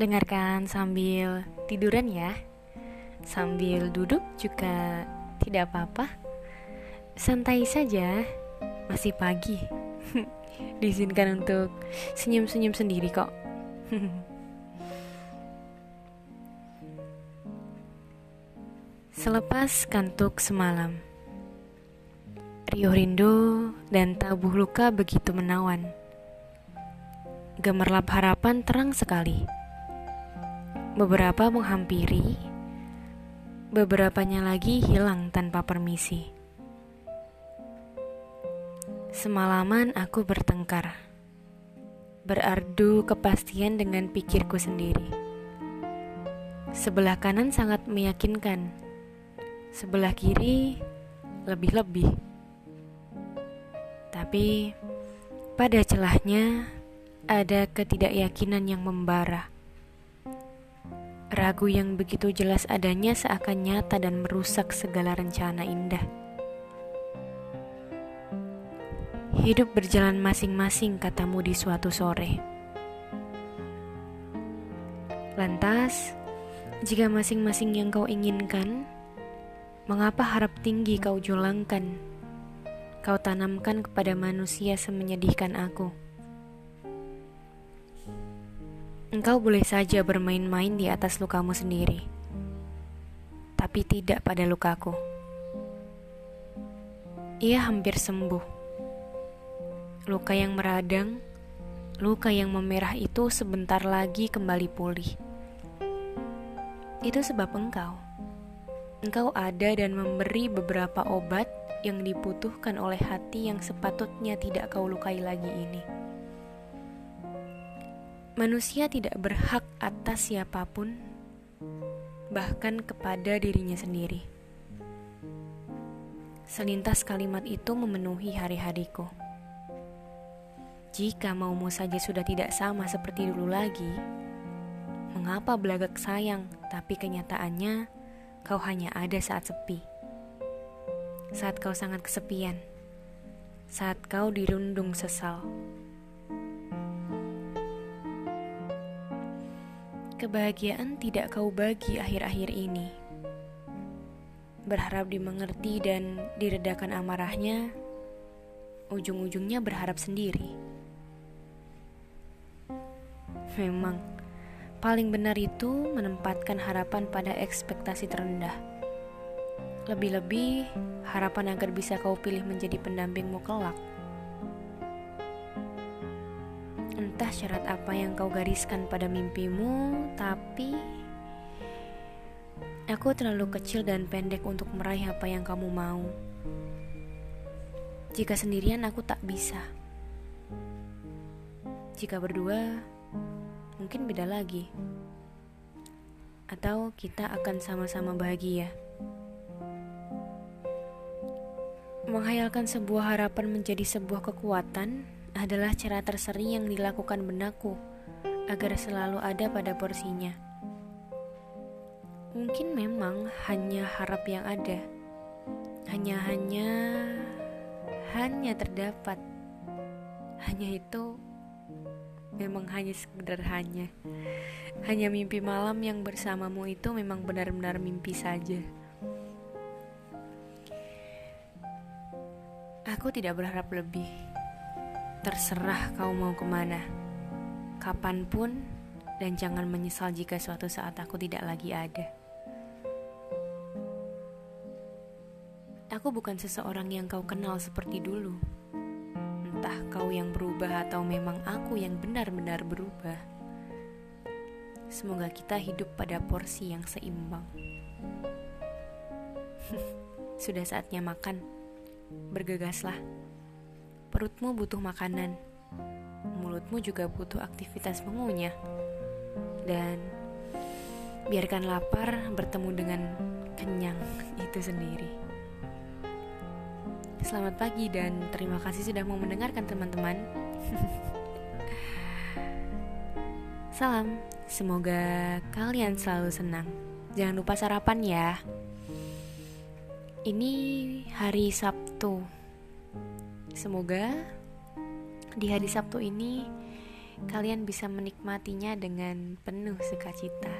Dengarkan sambil tiduran ya. Sambil duduk juga tidak apa-apa. Santai saja, masih pagi. Diizinkan untuk senyum-senyum sendiri kok. Selepas kantuk semalam, riuh rindu dan tabuh luka begitu menawan. Gemerlap harapan terang sekali. Beberapa menghampiri, beberapanya lagi hilang tanpa permisi. Semalaman aku bertengkar, berardu kepastian dengan pikirku sendiri. Sebelah kanan sangat meyakinkan, sebelah kiri lebih-lebih. Tapi pada celahnya ada ketidakyakinan yang membara. Ragu yang begitu jelas adanya seakan nyata dan merusak segala rencana indah. Hidup berjalan masing-masing, katamu di suatu sore. Lantas, jika masing-masing yang kau inginkan, mengapa harap tinggi kau julangkan? Kau tanamkan kepada manusia semenyedihkan aku. Engkau boleh saja bermain-main di atas lukamu sendiri, tapi tidak pada lukaku. Ia hampir sembuh. Luka yang meradang, luka yang memerah itu sebentar lagi kembali pulih. Itu sebab engkau. Engkau ada dan memberi beberapa obat yang dibutuhkan oleh hati yang sepatutnya tidak kau lukai lagi ini. Manusia tidak berhak atas siapa pun, bahkan kepada dirinya sendiri. Selintas kalimat itu memenuhi hari-hariku. Jika maumu saja sudah tidak sama seperti dulu lagi, mengapa belagak sayang, tapi kenyataannya kau hanya ada saat sepi. Saat kau sangat kesepian, saat kau dirundung sesal. Kebahagiaan tidak kau bagi akhir-akhir ini. Berharap dimengerti dan diredakan amarahnya, ujung-ujungnya berharap sendiri. Memang, paling benar itu menempatkan harapan pada ekspektasi terendah. Lebih-lebih, harapan agar bisa kau pilih menjadi pendampingmu kelak. Entah syarat apa yang kau gariskan pada mimpimu, tapi aku terlalu kecil dan pendek untuk meraih apa yang kamu mau. Jika sendirian, aku tak bisa. Jika berdua, mungkin beda lagi, atau kita akan sama-sama bahagia. Menghayalkan sebuah harapan menjadi sebuah kekuatan adalah cara tersering yang dilakukan benakku agar selalu ada pada porsinya. Mungkin memang hanya harap yang ada, hanya-hanya hanya terdapat, hanya itu memang hanya sekedar hanya, hanya mimpi malam yang bersamamu itu memang benar-benar mimpi saja. Aku tidak berharap lebih. Terserah kau mau ke mana, kapan pun, dan jangan menyesal jika suatu saat aku tidak lagi ada. Aku bukan seseorang yang kau kenal seperti dulu. Entah kau yang berubah atau memang aku yang benar-benar berubah. Semoga kita hidup pada porsi yang seimbang. Sudah saatnya makan. Bergegaslah. Perutmu butuh makanan, mulutmu juga butuh aktivitas mengunyah. Dan biarkan lapar bertemu dengan kenyang itu sendiri. Selamat pagi dan terima kasih sudah mau mendengarkan teman-teman. Salam, semoga kalian selalu senang. Jangan lupa sarapan ya. Ini hari Sabtu Semoga di hari Sabtu ini kalian bisa menikmatinya dengan penuh sukacita.